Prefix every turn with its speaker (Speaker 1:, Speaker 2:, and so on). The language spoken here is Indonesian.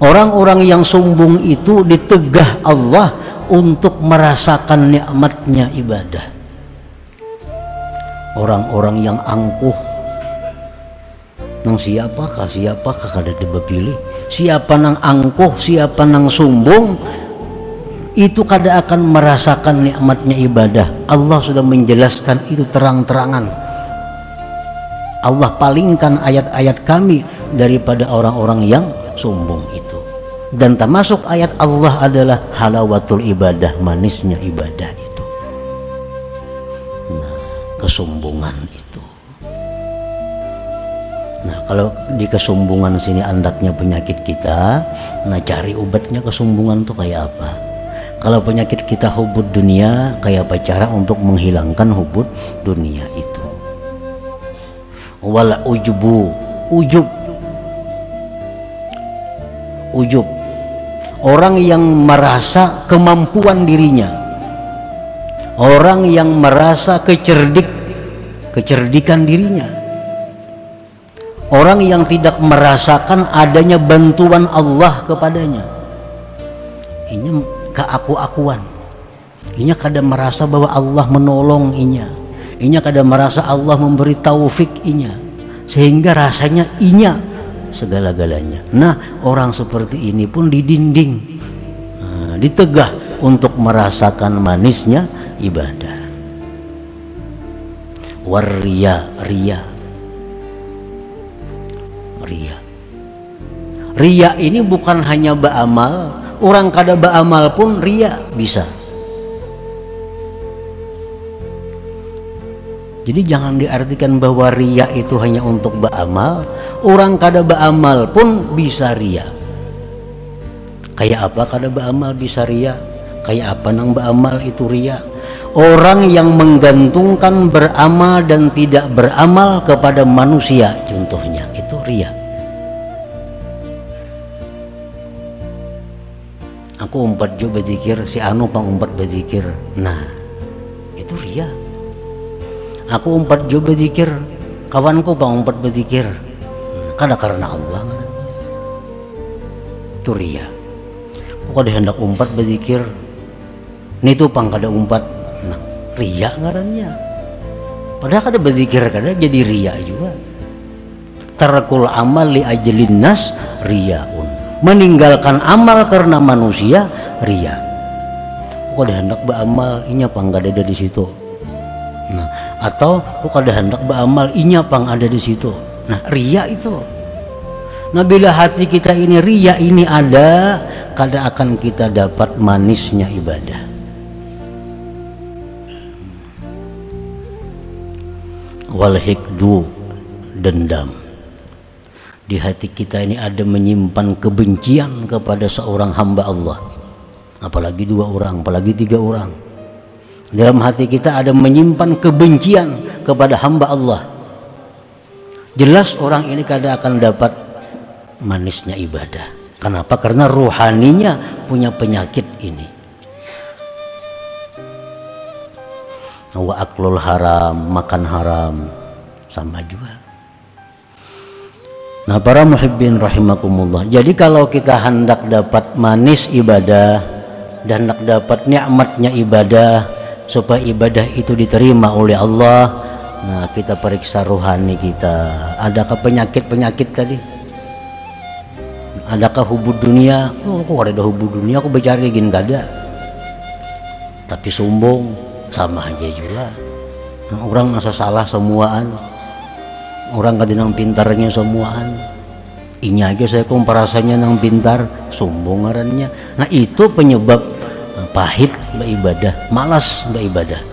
Speaker 1: orang-orang yang sombong itu ditegah Allah untuk merasakan nikmatnya ibadah. Orang-orang yang angkuh. Nang siapakah siapakah kada dibapilih siapa nang angkuh? Siapa nang sombong? Itu kada akan merasakan nikmatnya ibadah. Allah sudah menjelaskan itu terang-terangan. Allah palingkan ayat-ayat kami daripada orang-orang yang sombong itu dan termasuk ayat Allah adalah halawatul ibadah manisnya ibadah itu. Nah kesombongan itu. Nah kalau di kesombongan sini andaknya penyakit kita nah cari obatnya kesombongan tuh kayak apa? Kalau penyakit kita hubud dunia kayak apa cara untuk menghilangkan hubud dunia itu? Wala ujubu ujub. Ujub orang yang merasa kemampuan dirinya. Orang yang merasa kecerdik kecerdikan dirinya. Orang yang tidak merasakan adanya bantuan Allah kepadanya. Ini keaku-akuan. Ini kada merasa bahwa Allah menolong inya. Ini kada merasa Allah memberi taufik inya. Sehingga rasanya inya segala-galanya. Nah, orang seperti ini pun didinding, nah, ditegah untuk merasakan manisnya ibadah. Waria, ria, ria. Ria ini bukan hanya baamal, orang kada baamal pun ria bisa. Jadi jangan diartikan bahwa ria itu hanya untuk beramal. Orang kada beramal pun bisa ria. Kayak apa kada beramal bisa ria? Kayak apa nang beramal itu ria? Orang yang menggantungkan beramal dan tidak beramal kepada manusia contohnya itu ria. Aku umpat juga berzikir, si Anu pang umpat berzikir. Nah, itu ria aku umpat juga berzikir. Kawanku bang umpat berzikir. Kada karena Allah. Itu ria. Kok ada hendak umpat berzikir? Ini tuh pang kada umpat. Nah ria ngarannya. Padahal kada berzikir kada jadi ria juga. Terkul amal li ajlin nas riaun meninggalkan amal karena manusia ria. Kok ada hendak beramal? Ini apa nggak ada di situ? Nah atau kok ada hendak beramal. Inya pang ada di situ. Nah ria itu. Nah bila hati kita ini ria ini ada kada akan kita dapat manisnya ibadah. Wal hikdu dendam. Di hati kita ini ada menyimpan kebencian kepada seorang hamba Allah. Apalagi dua orang apalagi tiga orang dalam hati kita ada menyimpan kebencian kepada hamba Allah. Jelas orang ini kadang akan dapat manisnya ibadah. Kenapa? Karena ruhaninya punya penyakit ini. Wa aklul haram makan haram sama juga. Nah para muhibbin rahimakumullah Jadi kalau kita hendak dapat manis ibadah Dan hendak dapat nikmatnya ibadah supaya ibadah itu diterima oleh Allah. Nah kita periksa rohani kita. Adakah penyakit-penyakit tadi? Adakah hubud dunia? Oh kok ada hubud dunia? Aku bicara gini gak ada. Tapi sombong sama aja juga. Nah, orang masa salah semuaan. Orang kadang pintarnya semuaan. Ini aja saya komparasanya nang pintar sombong ngarannya. Nah itu penyebab pahit beribadah malas beribadah